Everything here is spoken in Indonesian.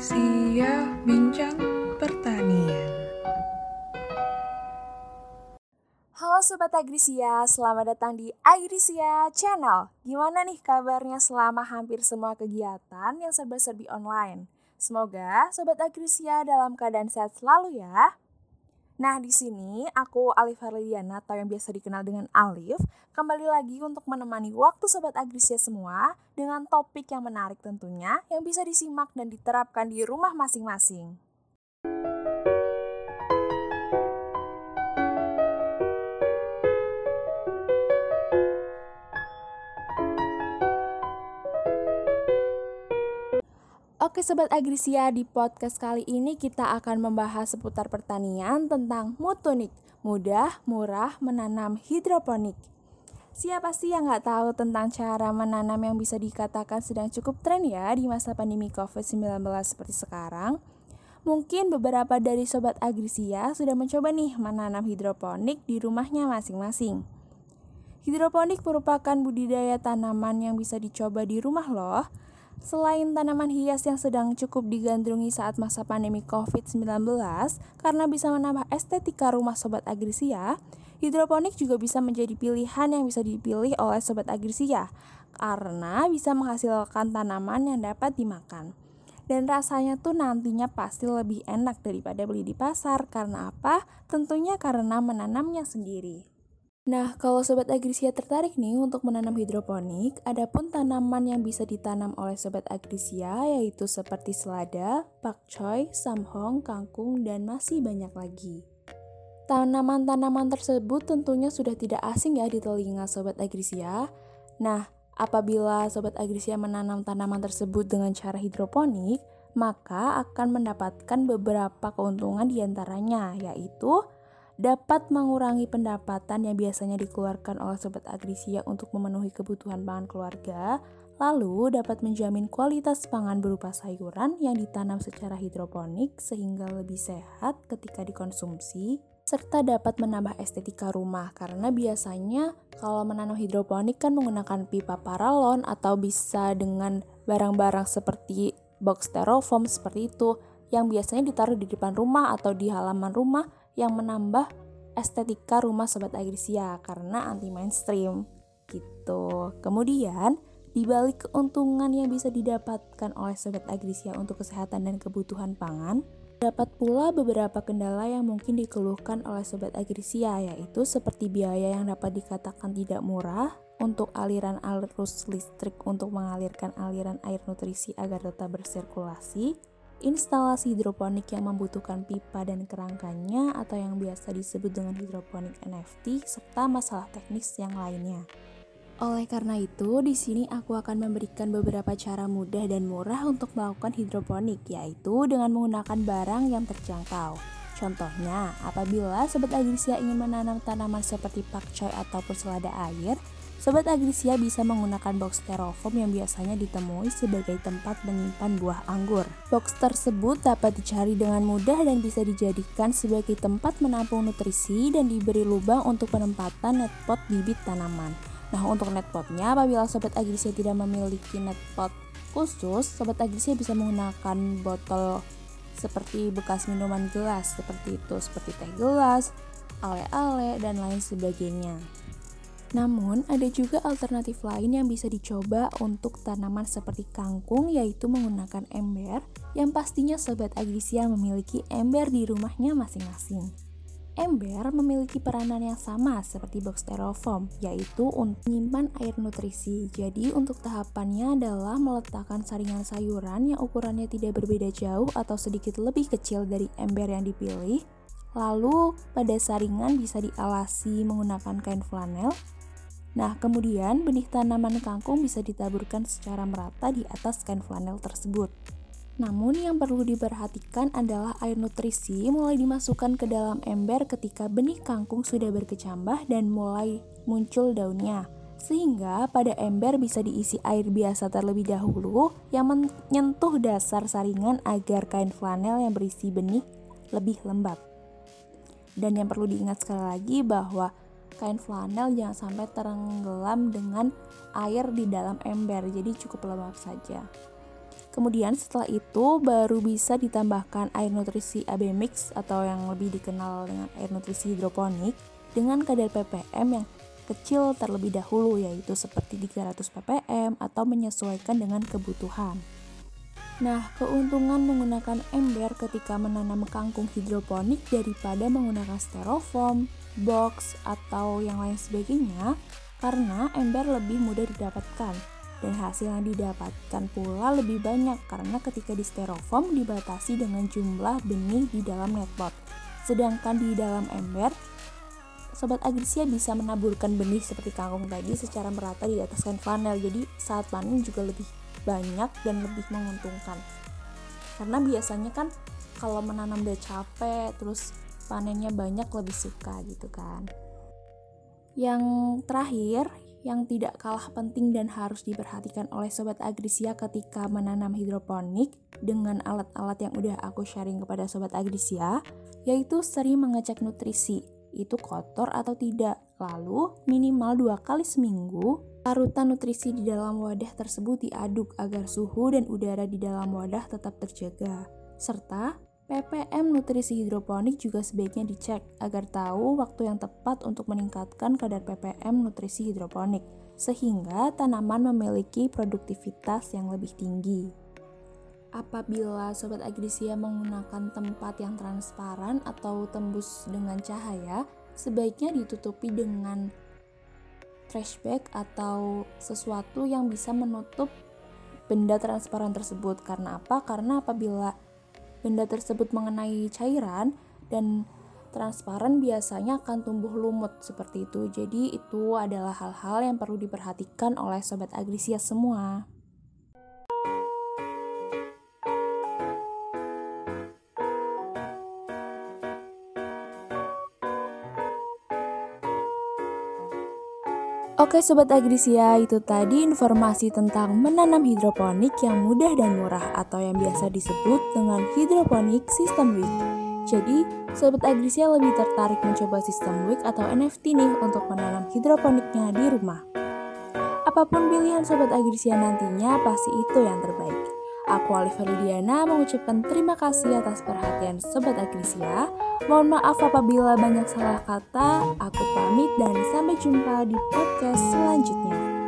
Agrisia Bincang Pertanian Halo Sobat Agrisia, selamat datang di Agrisia Channel. Gimana nih kabarnya selama hampir semua kegiatan yang serba-serbi online? Semoga Sobat Agrisia dalam keadaan sehat selalu ya. Nah, di sini aku Alif Harlidiana atau yang biasa dikenal dengan Alif, kembali lagi untuk menemani waktu Sobat Agrisia semua dengan topik yang menarik tentunya yang bisa disimak dan diterapkan di rumah masing-masing. Oke Sobat Agrisia, di podcast kali ini kita akan membahas seputar pertanian tentang mutunik, mudah, murah, menanam hidroponik. Siapa sih yang nggak tahu tentang cara menanam yang bisa dikatakan sedang cukup tren ya di masa pandemi COVID-19 seperti sekarang? Mungkin beberapa dari Sobat Agrisia sudah mencoba nih menanam hidroponik di rumahnya masing-masing. Hidroponik merupakan budidaya tanaman yang bisa dicoba di rumah loh, Selain tanaman hias yang sedang cukup digandrungi saat masa pandemi COVID-19 karena bisa menambah estetika rumah sobat agrisia, hidroponik juga bisa menjadi pilihan yang bisa dipilih oleh sobat agrisia karena bisa menghasilkan tanaman yang dapat dimakan. Dan rasanya tuh nantinya pasti lebih enak daripada beli di pasar karena apa? Tentunya karena menanamnya sendiri. Nah, kalau Sobat Agrisia tertarik nih untuk menanam hidroponik, ada pun tanaman yang bisa ditanam oleh Sobat Agrisia yaitu seperti selada, pakcoy, samhong, kangkung, dan masih banyak lagi. Tanaman-tanaman tersebut tentunya sudah tidak asing ya di telinga Sobat Agrisia. Nah, apabila Sobat Agrisia menanam tanaman tersebut dengan cara hidroponik, maka akan mendapatkan beberapa keuntungan di antaranya, yaitu dapat mengurangi pendapatan yang biasanya dikeluarkan oleh sobat agrisia untuk memenuhi kebutuhan pangan keluarga, lalu dapat menjamin kualitas pangan berupa sayuran yang ditanam secara hidroponik sehingga lebih sehat ketika dikonsumsi, serta dapat menambah estetika rumah. Karena biasanya kalau menanam hidroponik kan menggunakan pipa paralon atau bisa dengan barang-barang seperti box styrofoam seperti itu yang biasanya ditaruh di depan rumah atau di halaman rumah yang menambah estetika rumah Sobat Agrisia karena anti mainstream gitu. Kemudian, di balik keuntungan yang bisa didapatkan oleh Sobat Agrisia untuk kesehatan dan kebutuhan pangan, dapat pula beberapa kendala yang mungkin dikeluhkan oleh Sobat Agrisia yaitu seperti biaya yang dapat dikatakan tidak murah untuk aliran arus listrik untuk mengalirkan aliran air nutrisi agar tetap bersirkulasi, instalasi hidroponik yang membutuhkan pipa dan kerangkanya atau yang biasa disebut dengan hidroponik NFT serta masalah teknis yang lainnya. Oleh karena itu, di sini aku akan memberikan beberapa cara mudah dan murah untuk melakukan hidroponik, yaitu dengan menggunakan barang yang terjangkau. Contohnya, apabila Sobat Agrisia ingin menanam tanaman seperti pakcoy ataupun selada air, Sobat Agrisia bisa menggunakan box styrofoam yang biasanya ditemui sebagai tempat menyimpan buah anggur. Box tersebut dapat dicari dengan mudah dan bisa dijadikan sebagai tempat menampung nutrisi dan diberi lubang untuk penempatan netpot bibit tanaman. Nah, untuk netpotnya, apabila Sobat Agrisia tidak memiliki netpot khusus, Sobat Agrisia bisa menggunakan botol seperti bekas minuman gelas, seperti itu, seperti teh gelas, ale-ale, dan lain sebagainya. Namun, ada juga alternatif lain yang bisa dicoba untuk tanaman seperti kangkung yaitu menggunakan ember yang pastinya Sobat Agrisia memiliki ember di rumahnya masing-masing. Ember memiliki peranan yang sama seperti box styrofoam, yaitu untuk menyimpan air nutrisi. Jadi untuk tahapannya adalah meletakkan saringan sayuran yang ukurannya tidak berbeda jauh atau sedikit lebih kecil dari ember yang dipilih. Lalu pada saringan bisa dialasi menggunakan kain flanel Nah, kemudian benih tanaman kangkung bisa ditaburkan secara merata di atas kain flanel tersebut. Namun yang perlu diperhatikan adalah air nutrisi mulai dimasukkan ke dalam ember ketika benih kangkung sudah berkecambah dan mulai muncul daunnya. Sehingga pada ember bisa diisi air biasa terlebih dahulu yang menyentuh dasar saringan agar kain flanel yang berisi benih lebih lembab. Dan yang perlu diingat sekali lagi bahwa kain flanel jangan sampai tenggelam dengan air di dalam ember jadi cukup lembab saja Kemudian setelah itu baru bisa ditambahkan air nutrisi AB mix atau yang lebih dikenal dengan air nutrisi hidroponik dengan kadar ppm yang kecil terlebih dahulu yaitu seperti 300 ppm atau menyesuaikan dengan kebutuhan. Nah, keuntungan menggunakan ember ketika menanam kangkung hidroponik daripada menggunakan styrofoam, box, atau yang lain sebagainya karena ember lebih mudah didapatkan dan hasil yang didapatkan pula lebih banyak karena ketika di styrofoam dibatasi dengan jumlah benih di dalam netpot. Sedangkan di dalam ember, Sobat Agrisia bisa menaburkan benih seperti kangkung tadi secara merata di atas kain flanel. Jadi saat panen juga lebih banyak dan lebih menguntungkan. Karena biasanya kan kalau menanam udah capek, terus panennya banyak lebih suka gitu kan. Yang terakhir, yang tidak kalah penting dan harus diperhatikan oleh Sobat Agrisia ketika menanam hidroponik dengan alat-alat yang udah aku sharing kepada Sobat Agrisia, yaitu sering mengecek nutrisi, itu kotor atau tidak. Lalu, minimal dua kali seminggu, larutan nutrisi di dalam wadah tersebut diaduk agar suhu dan udara di dalam wadah tetap terjaga. Serta, ppm nutrisi hidroponik juga sebaiknya dicek agar tahu waktu yang tepat untuk meningkatkan kadar ppm nutrisi hidroponik, sehingga tanaman memiliki produktivitas yang lebih tinggi. Apabila Sobat Agrisia menggunakan tempat yang transparan atau tembus dengan cahaya, sebaiknya ditutupi dengan trash bag atau sesuatu yang bisa menutup benda transparan tersebut. Karena apa? Karena apabila benda tersebut mengenai cairan dan transparan biasanya akan tumbuh lumut seperti itu. Jadi itu adalah hal-hal yang perlu diperhatikan oleh sobat agrisia semua. Oke Sobat Agrisia, itu tadi informasi tentang menanam hidroponik yang mudah dan murah atau yang biasa disebut dengan hidroponik sistem WIC. Jadi, Sobat Agrisia lebih tertarik mencoba sistem WIC atau NFT nih untuk menanam hidroponiknya di rumah. Apa pun pilihan Sobat Agrisia nantinya, pasti itu yang terbaik. Aku Alif Lidiana mengucapkan terima kasih atas perhatian Sobat Agrisia. Mohon maaf apabila banyak salah kata. Aku pamit dan sampai jumpa di podcast selanjutnya.